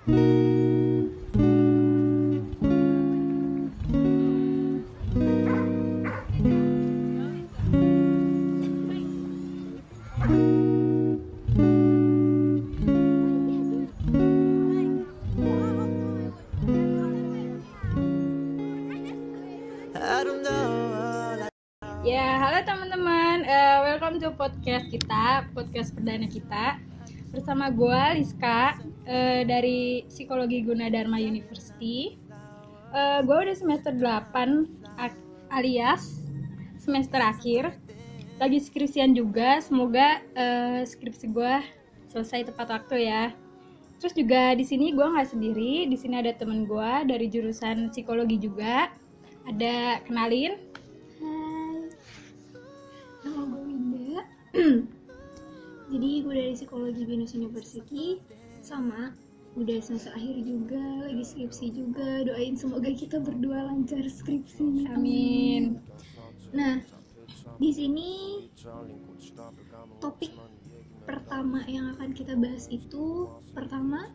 Ya, halo teman-teman. Eh, welcome to podcast kita, podcast perdana kita. Bersama gue Liska eh, dari Psikologi Gunadarma University. Eh, gue udah semester 8 ak- alias semester akhir. Lagi skripsian juga. Semoga eh, skripsi gue selesai tepat waktu ya. Terus juga di sini gue nggak sendiri. Di sini ada temen gue dari jurusan psikologi juga. Ada kenalin. Hai, nama gue. Jadi gue dari Psikologi Binus University, sama udah semester akhir juga, lagi skripsi juga. Doain semoga kita berdua lancar skripsinya. Amin. Nah, di sini topik pertama yang akan kita bahas itu pertama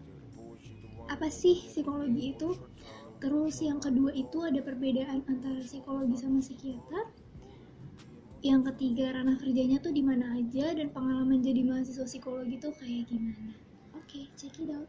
apa sih psikologi itu? Terus yang kedua itu ada perbedaan antara psikologi sama psikiater. Yang ketiga ranah kerjanya tuh di mana aja dan pengalaman jadi mahasiswa psikologi tuh kayak gimana. Oke, check it out.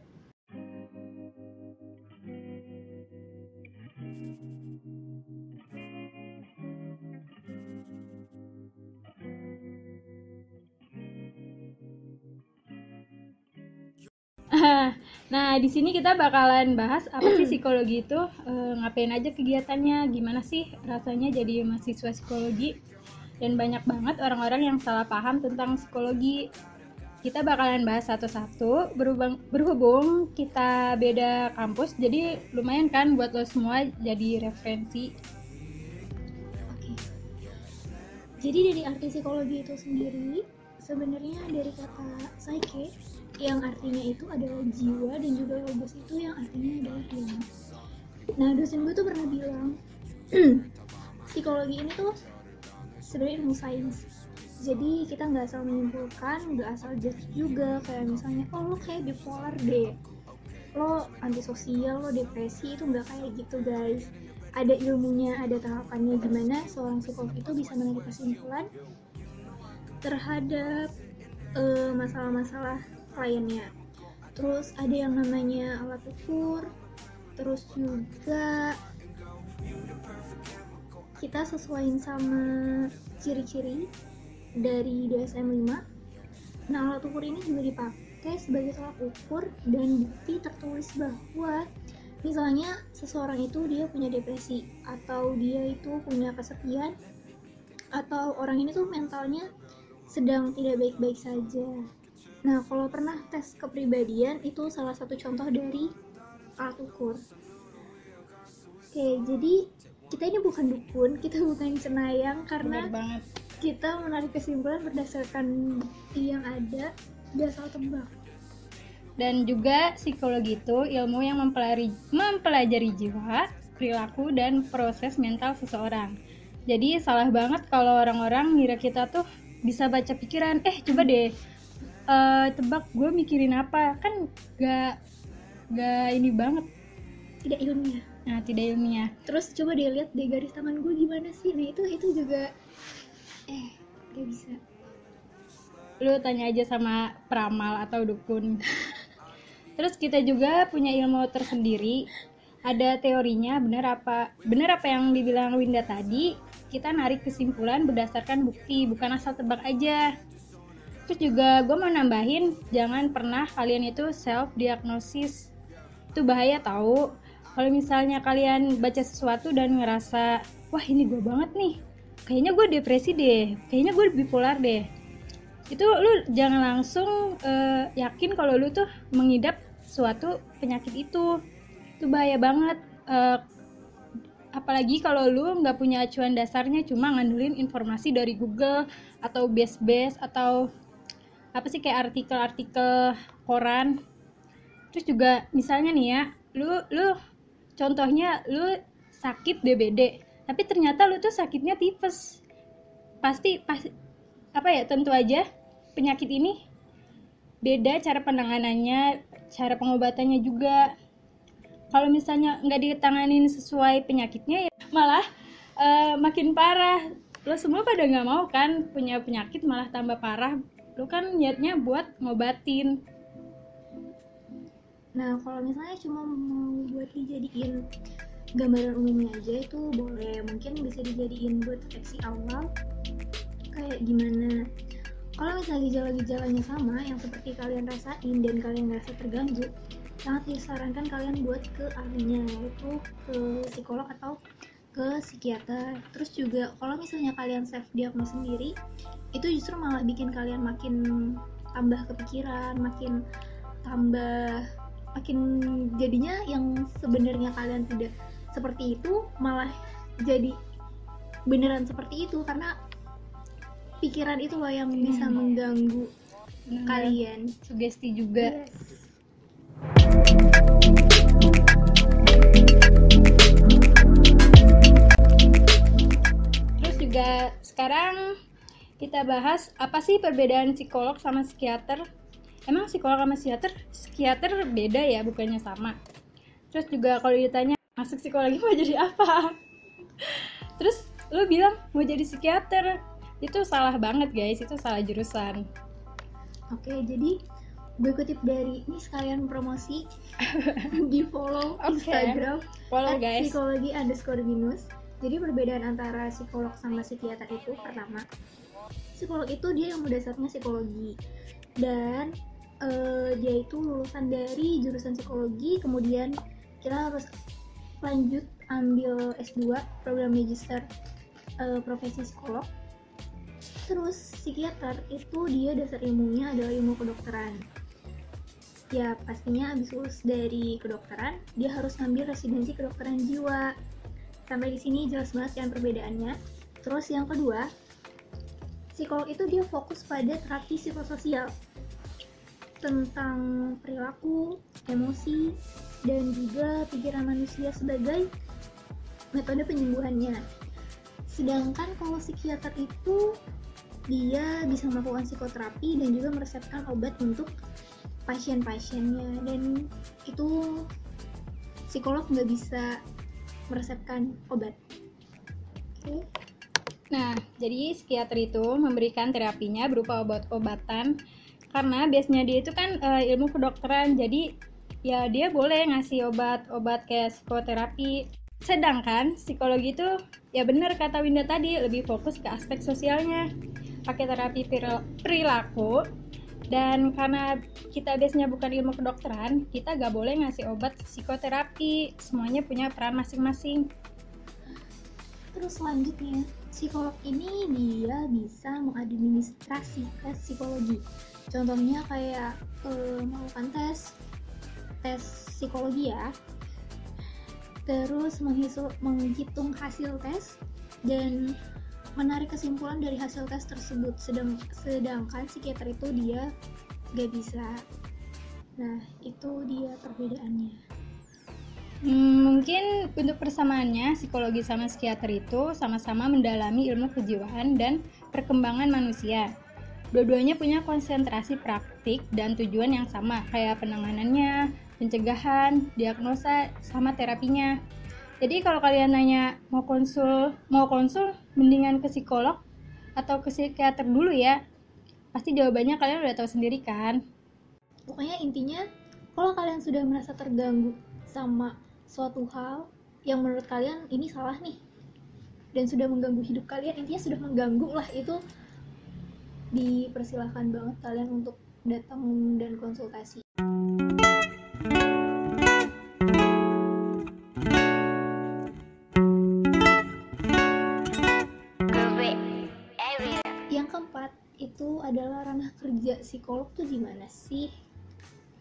Nah, di sini kita bakalan bahas apa sih psikologi itu, eh, ngapain aja kegiatannya, gimana sih rasanya jadi mahasiswa psikologi, dan banyak banget orang-orang yang salah paham tentang psikologi. Kita bakalan bahas satu-satu, berhubung, berhubung kita beda kampus, jadi lumayan kan buat lo semua jadi referensi. Oke. Jadi dari arti psikologi itu sendiri sebenarnya dari kata psyche yang artinya itu adalah jiwa dan juga logos itu yang artinya adalah ilmu. Nah dosen gue tuh pernah bilang psikologi ini tuh sebenarnya ilmu sains. Jadi kita nggak asal menyimpulkan, nggak asal judge juga. Kayak misalnya oh lo kayak bipolar deh, lo antisosial, lo depresi itu nggak kayak gitu guys. Ada ilmunya, ada tahapannya gimana seorang psikolog itu bisa menarik kesimpulan terhadap eh, masalah-masalah kliennya. Terus ada yang namanya alat ukur, terus juga kita sesuaiin sama ciri-ciri dari DSM-5. Nah, alat ukur ini juga dipakai sebagai tolak ukur dan bukti tertulis bahwa misalnya seseorang itu dia punya depresi atau dia itu punya kesepian atau orang ini tuh mentalnya sedang tidak baik-baik saja. Nah, kalau pernah tes kepribadian itu salah satu contoh dari alat ukur. Oke, jadi kita ini bukan dukun, kita bukan cenayang karena. Kita menarik kesimpulan berdasarkan bukti yang ada, tidak asal tebak. Dan juga psikologi itu ilmu yang mempelajari, mempelajari jiwa, perilaku, dan proses mental seseorang. Jadi salah banget kalau orang-orang ngira kita tuh bisa baca pikiran. Eh coba deh eh, tebak gue mikirin apa? Kan gak gak ini banget. Tidak ilmiah. Nah tidak ilmiah. Terus coba deh lihat deh garis tangan gue gimana sih. Nah, itu itu juga eh gak bisa. Lu tanya aja sama peramal atau dukun. Terus kita juga punya ilmu tersendiri. Ada teorinya, benar apa benar apa yang dibilang Winda tadi, kita narik kesimpulan berdasarkan bukti, bukan asal tebak aja. Terus juga gue mau nambahin, jangan pernah kalian itu self diagnosis. Itu bahaya tahu. Kalau misalnya kalian baca sesuatu dan ngerasa, wah ini gue banget nih. Kayaknya gue depresi deh, kayaknya gue bipolar deh. Itu lu jangan langsung eh, yakin kalau lu tuh mengidap suatu penyakit itu. Itu bahaya banget. Eh, apalagi kalau lu nggak punya acuan dasarnya cuma ngandelin informasi dari Google atau base-base atau apa sih kayak artikel-artikel koran terus juga misalnya nih ya lu lu contohnya lu sakit DBD tapi ternyata lu tuh sakitnya tipes. Pasti pasti apa ya tentu aja penyakit ini beda cara penanganannya cara pengobatannya juga. Kalau misalnya nggak ditanganin sesuai penyakitnya ya malah uh, makin parah. Lo semua pada nggak mau kan punya penyakit malah tambah parah. Lo kan niatnya buat ngobatin. Nah kalau misalnya cuma mau buat dijadiin gambaran umumnya aja itu boleh. Mungkin bisa dijadiin buat deteksi awal. Kayak gimana? Kalau misalnya gejala-gejalanya sama yang seperti kalian rasain dan kalian ngerasa terganggu sangat disarankan kalian buat ke ahlinya yaitu ke psikolog atau ke psikiater. Terus juga kalau misalnya kalian self diagnose sendiri itu justru malah bikin kalian makin tambah kepikiran makin tambah makin jadinya yang sebenarnya kalian tidak seperti itu malah jadi beneran seperti itu karena pikiran itu loh yang bisa hmm. mengganggu hmm. kalian sugesti juga yes. terus juga sekarang kita bahas apa sih perbedaan psikolog sama psikiater emang psikolog sama psikiater psikiater beda ya bukannya sama terus juga kalau ditanya masuk psikologi mau jadi apa? Terus lu bilang mau jadi psikiater. Itu salah banget guys. Itu salah jurusan. Oke jadi gue kutip dari ini sekalian promosi. Di follow okay. Instagram follow guys. psikologi underscore binus. Jadi perbedaan antara psikolog sama psikiater itu pertama psikolog itu dia yang berdasarnya psikologi. Dan uh, dia itu lulusan dari jurusan psikologi. Kemudian kita harus lanjut ambil S2 program magister uh, profesi psikolog. Terus psikiater itu dia dasar ilmunya adalah ilmu kedokteran. Ya pastinya abis lulus dari kedokteran dia harus ngambil residensi kedokteran jiwa. Sampai di sini jelas banget kan perbedaannya. Terus yang kedua psikolog itu dia fokus pada terapi psikososial tentang perilaku emosi dan juga pikiran manusia sebagai metode penyembuhannya. Sedangkan kalau psikiater itu dia bisa melakukan psikoterapi dan juga meresepkan obat untuk pasien-pasiennya dan itu psikolog nggak bisa meresepkan obat. Oke. Okay. Nah, jadi psikiater itu memberikan terapinya berupa obat-obatan karena biasanya dia itu kan uh, ilmu kedokteran, jadi ya dia boleh ngasih obat-obat kayak psikoterapi. Sedangkan psikologi itu ya benar kata Winda tadi lebih fokus ke aspek sosialnya. Pakai terapi perilaku dan karena kita biasanya bukan ilmu kedokteran kita gak boleh ngasih obat psikoterapi. Semuanya punya peran masing-masing. Terus selanjutnya psikolog ini dia bisa mengadministrasi tes psikologi. Contohnya kayak uh, melakukan tes tes psikologi ya. Terus menghitung hasil tes dan menarik kesimpulan dari hasil tes tersebut. Sedang sedangkan psikiater itu dia gak bisa. Nah itu dia perbedaannya. Hmm, mungkin untuk persamaannya psikologi sama psikiater itu sama-sama mendalami ilmu kejiwaan dan perkembangan manusia. Dua-duanya punya konsentrasi praktik dan tujuan yang sama kayak penanganannya pencegahan, diagnosa, sama terapinya. Jadi kalau kalian nanya mau konsul, mau konsul, mendingan ke psikolog atau ke psikiater dulu ya. Pasti jawabannya kalian udah tahu sendiri kan. Pokoknya intinya, kalau kalian sudah merasa terganggu sama suatu hal yang menurut kalian ini salah nih, dan sudah mengganggu hidup kalian, intinya sudah mengganggu lah itu dipersilahkan banget kalian untuk datang dan konsultasi. Adalah ranah kerja psikolog tuh gimana sih?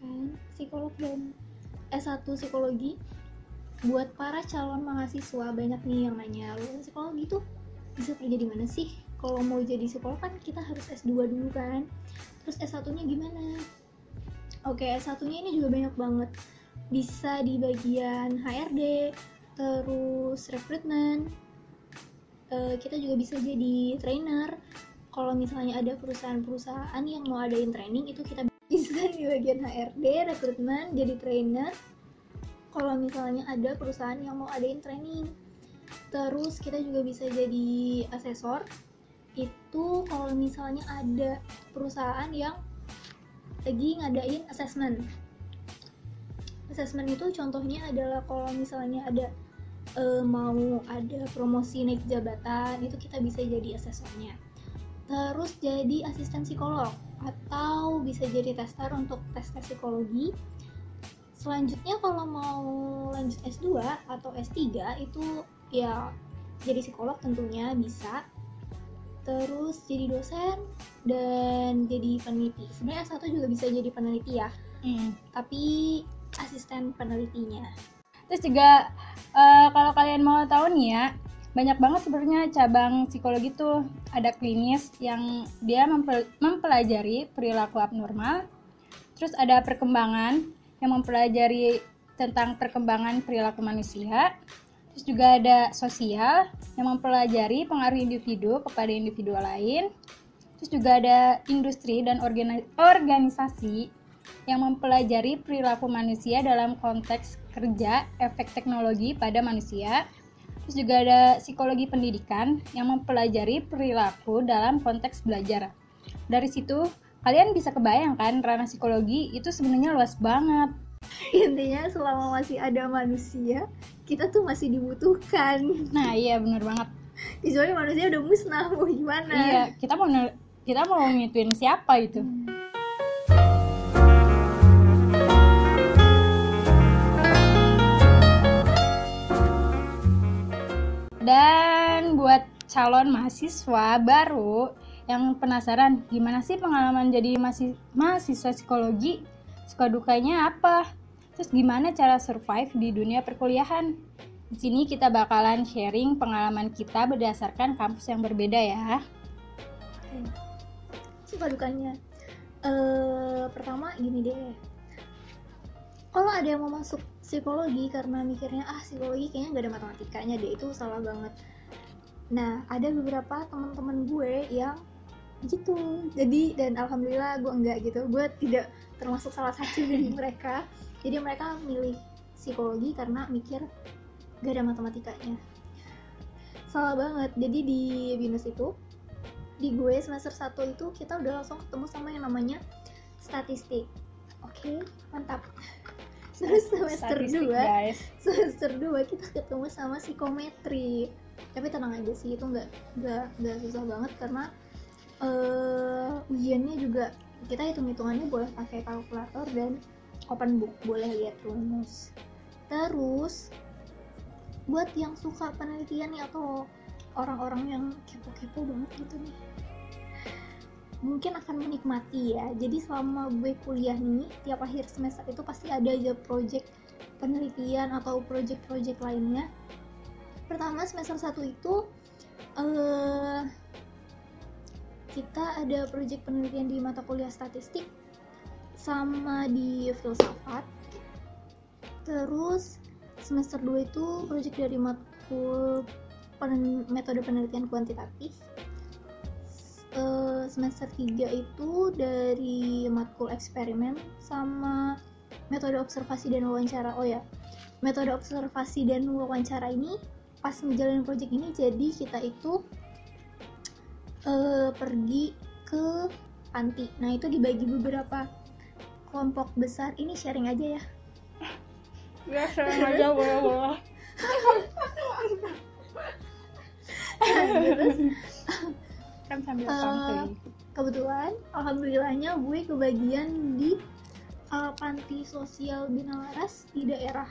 Kan psikolog dan S1 psikologi buat para calon mahasiswa banyak nih yang nanya lu psikologi tuh bisa kerja di mana sih? Kalau mau jadi psikolog kan kita harus S2 dulu kan. Terus S1 nya gimana? Oke S1 nya ini juga banyak banget. Bisa di bagian HRD terus rekrutmen uh, kita juga bisa jadi trainer kalau misalnya ada perusahaan-perusahaan yang mau adain training itu kita misalkan di bagian HRD rekrutmen jadi trainer. Kalau misalnya ada perusahaan yang mau adain training terus kita juga bisa jadi asesor. Itu kalau misalnya ada perusahaan yang lagi ngadain assessment. Assessment itu contohnya adalah kalau misalnya ada eh, mau ada promosi naik jabatan itu kita bisa jadi asesornya terus jadi asisten psikolog atau bisa jadi tester untuk tes tes psikologi. Selanjutnya kalau mau lanjut S2 atau S3 itu ya jadi psikolog tentunya bisa. Terus jadi dosen dan jadi peneliti. Sebenarnya S1 juga bisa jadi peneliti ya Hmm. tapi asisten penelitinya. Terus juga eh, kalau kalian mau tahu nih ya, banyak banget sebenarnya cabang psikologi tuh ada klinis yang dia mempel- mempelajari perilaku abnormal. Terus ada perkembangan yang mempelajari tentang perkembangan perilaku manusia. Terus juga ada sosial yang mempelajari pengaruh individu kepada individu lain. Terus juga ada industri dan organi- organisasi yang mempelajari perilaku manusia dalam konteks kerja, efek teknologi pada manusia. Terus juga ada psikologi pendidikan yang mempelajari perilaku dalam konteks belajar. Dari situ, kalian bisa kebayangkan ranah psikologi itu sebenarnya luas banget. intinya selama masih ada manusia kita tuh masih dibutuhkan Nah, iya bener banget. kecuali manusia udah musnah mau gimana Iya, kita mau kita mau ngituin siapa itu? Dan calon mahasiswa baru yang penasaran gimana sih pengalaman jadi mahasiswa psikologi, suka dukanya apa? Terus gimana cara survive di dunia perkuliahan? Di sini kita bakalan sharing pengalaman kita berdasarkan kampus yang berbeda ya. suka dukanya eh pertama gini deh kalau ada yang mau masuk psikologi karena mikirnya ah psikologi kayaknya nggak ada matematikanya deh itu salah banget nah ada beberapa teman-teman gue yang gitu. Jadi dan alhamdulillah gue enggak gitu. Gue tidak termasuk salah satu dari mereka. Jadi mereka milih psikologi karena mikir gak ada matematikanya. Salah banget. Jadi di binus itu di gue semester 1 itu kita udah langsung ketemu sama yang namanya statistik. Oke mantap. Terus semester Statistik, 2 guys. semester 2 kita ketemu sama psikometri tapi tenang aja sih itu nggak nggak nggak susah banget karena eh ujiannya juga kita hitung hitungannya boleh pakai kalkulator dan open book boleh lihat rumus. Terus buat yang suka penelitian nih atau orang-orang yang kepo-kepo banget gitu nih mungkin akan menikmati ya. Jadi selama gue kuliah nih tiap akhir semester itu pasti ada aja project penelitian atau project-project lainnya pertama semester 1 itu eh kita ada project penelitian di mata kuliah statistik sama di filsafat. Terus semester 2 itu project dari matkul pen- metode penelitian kuantitatif. Eh, semester 3 itu dari matkul eksperimen sama metode observasi dan wawancara. Oh ya metode observasi dan wawancara ini pas ngejalanin project ini jadi kita itu eh, pergi ke panti. Nah itu dibagi beberapa kelompok besar. Ini sharing aja ya. Ya, aja boleh terus Kan sambil Eh, santuy. kebetulan alhamdulillahnya gue kebagian di uh, panti sosial Bina Laras di daerah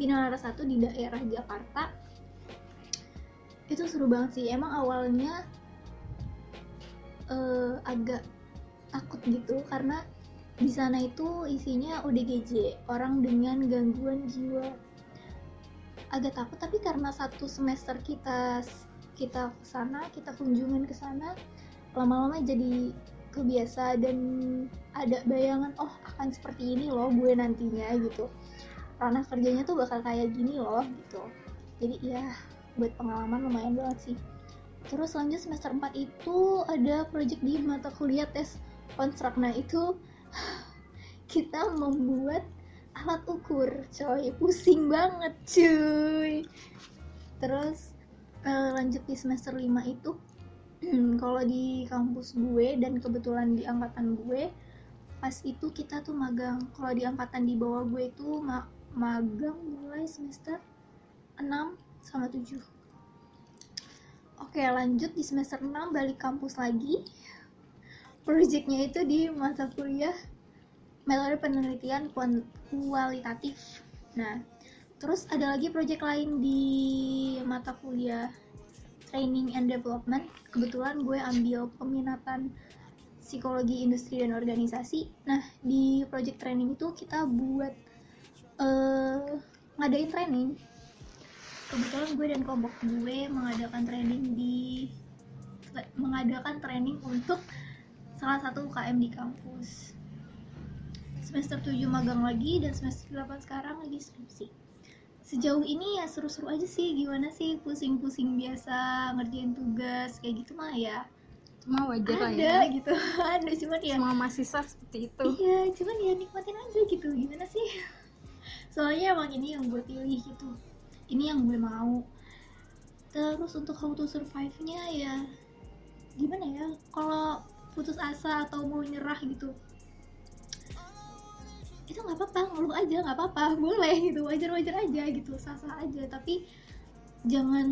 Bina Laras 1 di daerah Jakarta itu seru banget sih. Emang awalnya uh, agak takut gitu karena di sana itu isinya ODGJ orang dengan gangguan jiwa. Agak takut tapi karena satu semester kita kita ke sana kita kunjungan ke sana lama-lama jadi kebiasa dan ada bayangan oh akan seperti ini loh gue nantinya gitu. Ranah kerjanya tuh bakal kayak gini loh gitu. Jadi ya buat pengalaman lumayan banget sih. Terus lanjut semester 4 itu ada project di mata kuliah tes konstruk nah itu kita membuat alat ukur coy. Pusing banget cuy. Terus eh, lanjut di semester 5 itu kalau di kampus gue dan kebetulan di angkatan gue pas itu kita tuh magang. Kalau di angkatan di bawah gue itu ma- magang mulai semester 6 sama 7 oke lanjut di semester 6 balik kampus lagi. Projectnya itu di mata kuliah metode penelitian kualitatif. Nah terus ada lagi project lain di mata kuliah training and development. Kebetulan gue ambil peminatan psikologi industri dan organisasi. Nah di project training itu kita buat eh ngadain training kebetulan gue dan kelompok gue mengadakan training di mengadakan training untuk salah satu UKM di kampus. Semester 7 magang lagi dan semester 8 sekarang lagi skripsi. Sejauh ini ya seru-seru aja sih gimana sih pusing-pusing biasa ngerjain tugas kayak gitu mah ya cuma wajar lah ada ya. gitu ada cuman ya semua mahasiswa seperti itu. Iya cuman ya nikmatin aja gitu gimana sih? Soalnya emang ini yang gue pilih gitu ini yang gue mau. Terus untuk how to survive nya ya gimana ya? Kalau putus asa atau mau nyerah gitu itu nggak apa-apa ngeluh aja nggak apa-apa. Boleh gitu wajar-wajar aja gitu sah-sah aja. Tapi jangan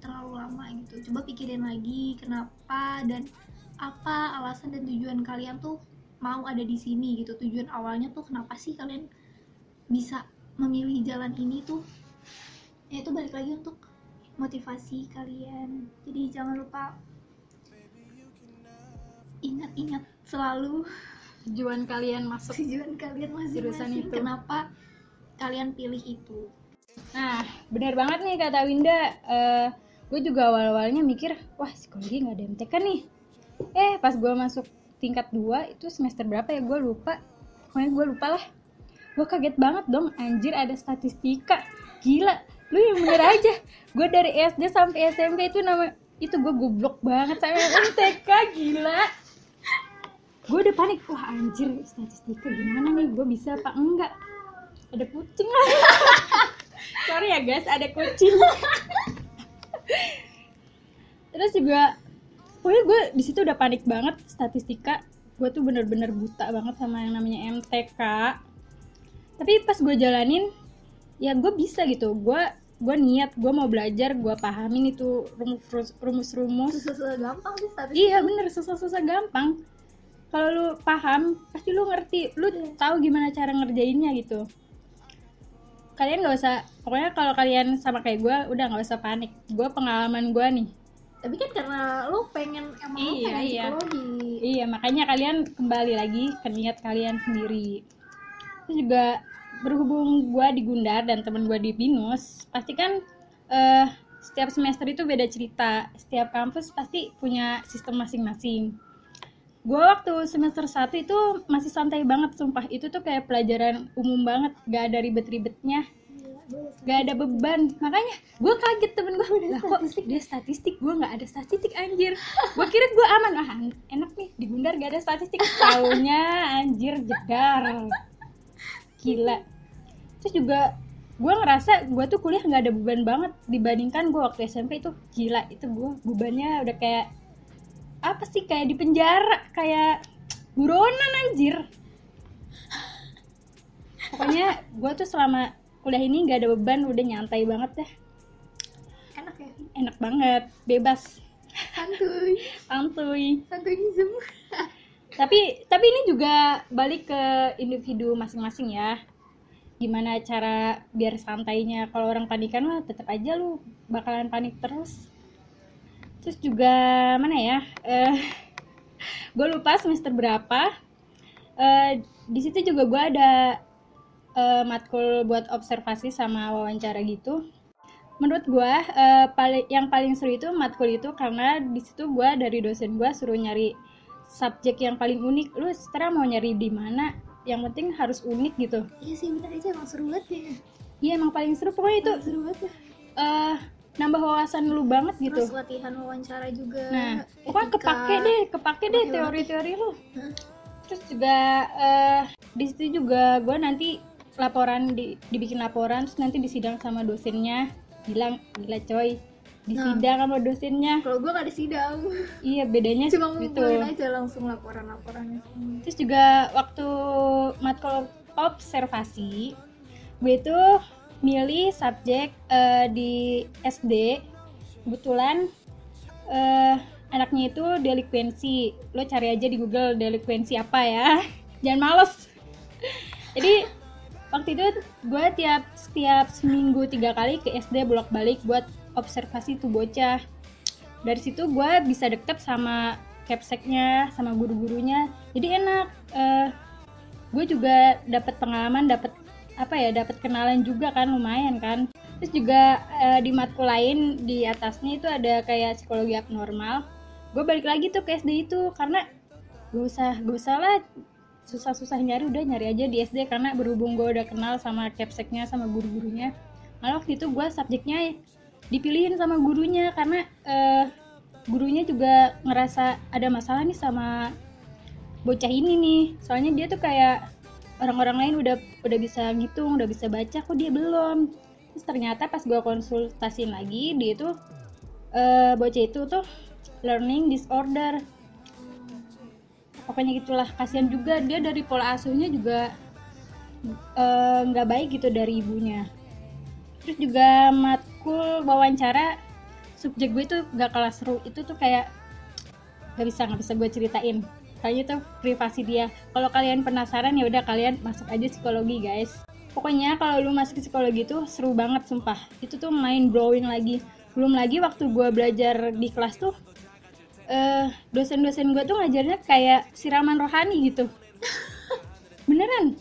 terlalu lama gitu. Coba pikirin lagi kenapa dan apa alasan dan tujuan kalian tuh mau ada di sini gitu. Tujuan awalnya tuh kenapa sih kalian bisa memilih jalan ini tuh ya itu balik lagi untuk motivasi kalian jadi jangan lupa ingat-ingat selalu tujuan kalian masuk tujuan kalian Jurusan masing-masing itu. kenapa kalian pilih itu Nah, benar banget nih kata Winda. Eh, gue juga awal-awalnya mikir, wah psikologi nggak ada MTK nih. Eh, pas gue masuk tingkat 2 itu semester berapa ya gue lupa. Pokoknya gue lupa lah. Gue kaget banget dong, anjir ada statistika. Gila, lu yang bener aja. Gue dari SD sampai SMP itu nama itu gue goblok banget sama MTK gila. Gue udah panik, wah anjir statistika gimana nih, gue bisa apa enggak? Ada kucing lah. Sorry ya guys, ada kucing. Terus juga, pokoknya gue di situ udah panik banget statistika. Gue tuh bener-bener buta banget sama yang namanya MTK. Tapi pas gue jalanin, ya gue bisa gitu. Gue gue niat, gue mau belajar, gue pahamin itu rumus rumus-rumus. susah-susah gampang sih statistik Iya bener, susah-susah gampang. Kalau lu paham, pasti lu ngerti, lu tahu gimana cara ngerjainnya gitu. Kalian nggak usah, pokoknya kalau kalian sama kayak gue, udah nggak usah panik. Gue pengalaman gue nih. tapi kan karena lo pengen emang Iya, pengen iya. psikologi Iya, makanya kalian kembali lagi ke niat kalian sendiri. Terus juga berhubung gue di Gundar dan temen gue di Binus, pasti kan eh, setiap semester itu beda cerita. Setiap kampus pasti punya sistem masing-masing. Gue waktu semester 1 itu masih santai banget, sumpah. Itu tuh kayak pelajaran umum banget, gak ada ribet-ribetnya. Gak ada beban, makanya gue kaget temen gue lah kok dia statistik, gue nggak ada statistik anjir. Gue kira gue aman, ah enak nih. Di Gundar gak ada statistik. Taunya anjir jedar Gila. Terus juga gue ngerasa gue tuh kuliah nggak ada beban banget dibandingkan gue waktu SMP itu. Gila itu gue bebannya udah kayak apa sih kayak di penjara kayak buronan anjir. Pokoknya gue tuh selama kuliah ini nggak ada beban udah nyantai banget deh. Enak ya? Enak banget bebas. Santuy. Santuy. Santuism tapi tapi ini juga balik ke individu masing-masing ya. Gimana cara biar santainya kalau orang panikan mah tetap aja lu bakalan panik terus. Terus juga mana ya eh gue lupa semester berapa. Eh di situ juga gue ada eh, matkul buat observasi sama wawancara gitu. Menurut gue eh, paling yang paling seru itu matkul itu karena di situ gue dari dosen gue suruh nyari subjek yang paling unik lu sekarang mau nyari di mana? Yang penting harus unik gitu. Iya sih bener itu emang seru banget ya iya emang paling seru. Pokoknya itu seru banget ya eh nambah wawasan lu banget gitu. Terus latihan wawancara juga. Nah pokoknya etika. kepake deh kepake deh teori-teori lu. Terus juga eh, di situ juga gue nanti laporan di, dibikin laporan terus nanti disidang sama dosennya. Bilang gila coy disidang sama dosennya. Kalau gue gak ada sidang. Iya bedanya cuma gitu. ngumpulin aja langsung laporan-laporannya terus juga waktu matkul observasi gue itu milih subjek eh, di SD kebetulan eh, anaknya itu delikwensi. Lo cari aja di Google delikwensi apa ya. Jangan males. Jadi waktu itu gue tiap setiap seminggu tiga kali ke SD bolak balik buat observasi tuh bocah. Dari situ gue bisa deket sama capseknya sama guru-gurunya jadi enak. Eh gue juga dapat pengalaman dapat apa ya dapat kenalan juga kan lumayan kan. Terus juga eh, di matkul lain di atasnya itu ada kayak psikologi abnormal. Gue balik lagi tuh ke SD itu karena gak usah gak usah lah susah-susah nyari udah nyari aja di SD karena berhubung gue udah kenal sama capseknya sama guru-gurunya. Malah waktu itu gue subjeknya dipilihin sama gurunya karena eh, gurunya juga ngerasa ada masalah nih sama bocah ini nih. Soalnya dia tuh kayak orang-orang lain udah udah bisa ngitung udah bisa baca kok dia belum. Terus ternyata pas gue konsultasiin lagi dia tuh eh, bocah itu tuh learning disorder. Pokoknya gitulah kasihan juga dia dari pola asuhnya juga eh, nggak baik gitu dari ibunya. Terus juga matkul wawancara subjek gue tuh gak kalah seru. Itu tuh kayak gak bisa nggak bisa gue ceritain. Kayaknya tuh privasi dia. Kalau kalian penasaran ya udah kalian masuk aja psikologi guys. Pokoknya kalau lu masuk psikologi tuh seru banget sumpah. Itu tuh main blowing lagi. Belum lagi waktu gue belajar di kelas tuh eh dosen-dosen gue tuh ngajarnya kayak siraman rohani gitu. Beneran.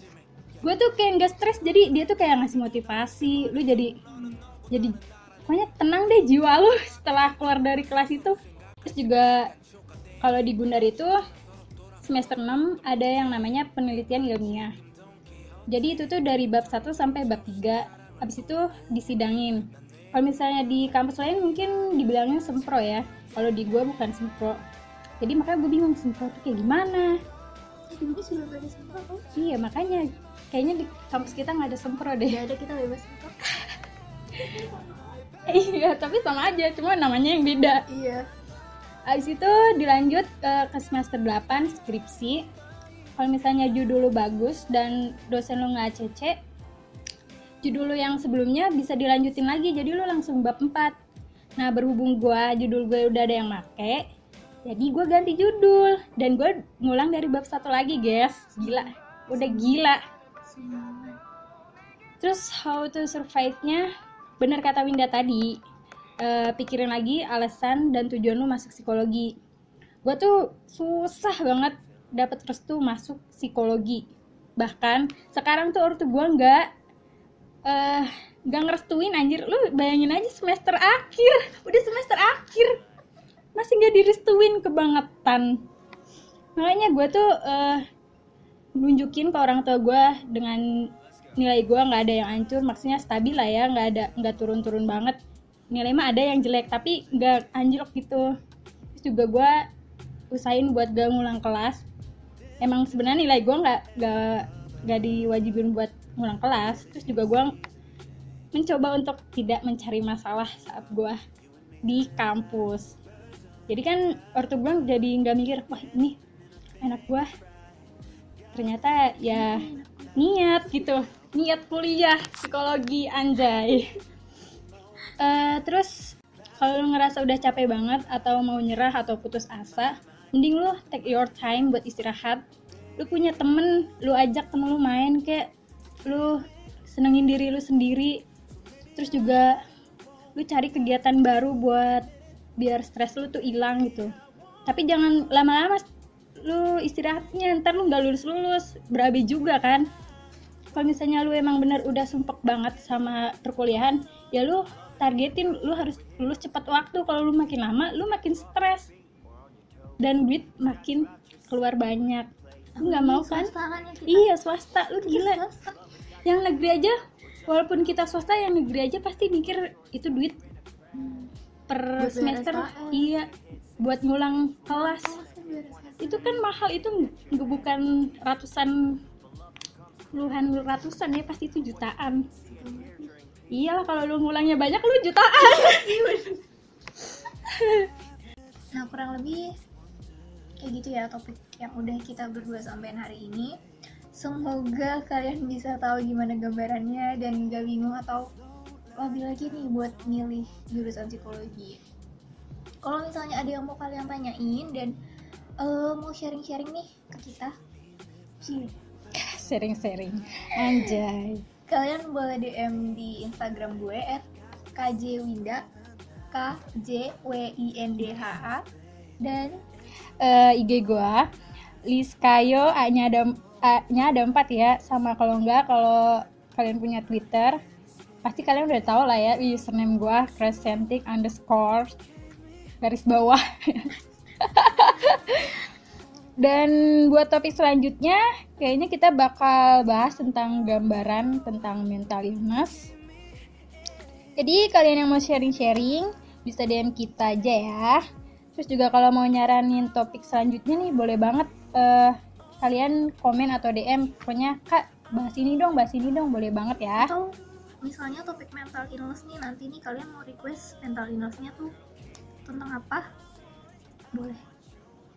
Gue tuh kayak nggak stres jadi dia tuh kayak ngasih motivasi lu jadi jadi pokoknya tenang deh jiwa lu. Setelah keluar dari kelas itu terus juga kalau di Gundar itu semester 6 ada yang namanya penelitian ilmiah. Jadi itu tuh dari bab 1 sampai bab 3 habis itu disidangin. Kalau misalnya di kampus lain mungkin dibilangnya sempro ya. Kalau di gua bukan sempro. Jadi makanya gue bingung sempro tuh kayak gimana? Dulu sudah ada sempro kok iya makanya kayaknya di kampus kita nggak ada sempro deh. Gak ada kita bebas sempro iya tapi sama aja cuma namanya yang beda iya Abis itu dilanjut ke, ke semester 8 skripsi. Kalau misalnya judul lu bagus dan dosen lu nggak ACC, judul lu yang sebelumnya bisa dilanjutin lagi jadi lu langsung bab 4. Nah, berhubung gua judul gue udah ada yang make, jadi gua ganti judul dan gue ngulang dari bab satu lagi, guys. Gila. Udah gila. Terus how to survive-nya bener kata Winda tadi, eh, pikirin lagi alasan dan tujuan lu masuk psikologi. Gue tuh susah banget dapet restu masuk psikologi. Bahkan sekarang tuh ortu gue nggak eh nggak ngerestuin anjir. Lu bayangin aja semester akhir, udah semester akhir masih nggak direstuin kebangetan. Makanya gue tuh eh nunjukin ke orang tua gue dengan nilai gue nggak ada yang hancur, maksudnya stabil lah ya, nggak ada nggak turun-turun banget. Nilai mah ada yang jelek tapi nggak anjlok gitu. Terus juga gue usahain buat gak ngulang kelas. Emang sebenarnya nilai gue nggak nggak nggak diwajibin buat ngulang kelas. Terus juga gue mencoba untuk tidak mencari masalah saat gue di kampus. Jadi kan ortu gue jadi nggak mikir wah ini anak gue ternyata ya niat gitu niat kuliah psikologi anjay Eh, terus kalau lu ngerasa udah capek banget atau mau nyerah atau putus asa, mending lu take your time buat istirahat. Lu punya temen, lu ajak temen lu main kayak lu senengin diri lu sendiri. Terus juga lu cari kegiatan baru buat biar stres lu tuh hilang gitu. Tapi jangan lama-lama lu istirahatnya ntar lu nggak lulus lulus berabe juga kan kalau misalnya lu emang bener udah sumpek banget sama perkuliahan ya lu targetin lu harus lulus cepat waktu. Kalau lu makin lama lu makin stres. Dan duit makin keluar banyak. Lu nggak mau kan? kan ya iya swasta. Lu gila. yang negeri aja walaupun kita swasta yang negeri aja pasti mikir itu duit per semester. SKS. iya buat ngulang kelas. Oh, saya itu kan mahal itu bukan ratusan puluhan ratusan ya pasti itu jutaan. Iyalah kalau lu ngulangnya banyak lu jutaan. Nah kurang lebih kayak gitu ya topik yang udah kita berdua sampein hari ini. Semoga kalian bisa tahu gimana gambarannya dan gak bingung atau lebih lagi nih buat milih jurusan psikologi. Kalau misalnya ada yang mau kalian tanyain dan uh, mau sharing-sharing nih ke kita sih sharing-sharing. Anjay. Kalian boleh DM di Instagram gue at kjwinda k j w i n d h a. Dan uh, IG gue Liskayo A nya ada A nya ada empat ya. Sama kalau enggak kalau kalian punya Twitter pasti kalian udah tahu lah ya username gue crescentic underscore garis bawah dan buat topik selanjutnya kayaknya kita bakal bahas tentang gambaran tentang mental illness. Jadi kalian yang mau sharing-sharing bisa DM kita aja ya. Terus juga kalau mau nyaranin topik selanjutnya nih boleh banget uh, kalian komen atau DM pokoknya kak bahas ini dong bahas ini dong boleh banget ya. Atau misalnya topik mental illness nih nanti nih kalian mau request mental illnessnya tuh tentang apa? Boleh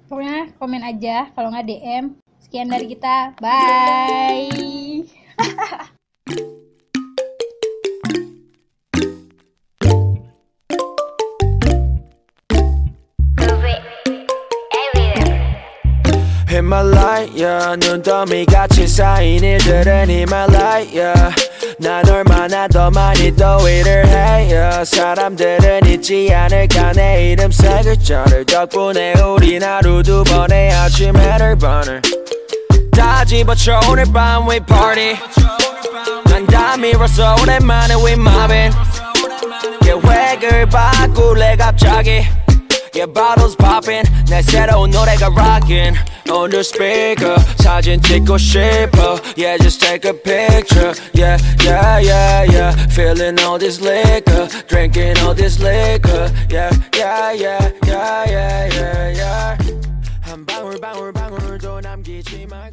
pokoknya komen aja kalau nggak DM sekian dari kita bye Himalaya 눈더미 같이 쌓인 일들은 Himalaya 난 얼마나 더 많이 더 일을 해요. 사람들은 잊지 않을까 내 이름 세 글자를 덕분에 우린 하루 두 번의 아침에를 버는 다 집어쳐 오늘 밤 we party. 난다 밀어서 오랜만에 we mobbing. 계획을 바꿀래 갑자기 Yeah, bottles popping. 내 새로운 노래가 rocking. On the speaker. 사진 찍고 싶어. Yeah, just take a picture. Yeah, yeah, yeah, yeah. Feeling all this liquor. Drinking all this liquor. Yeah, yeah, yeah, yeah, yeah, yeah, yeah. 한 방울 방울 방울도 남기지 마.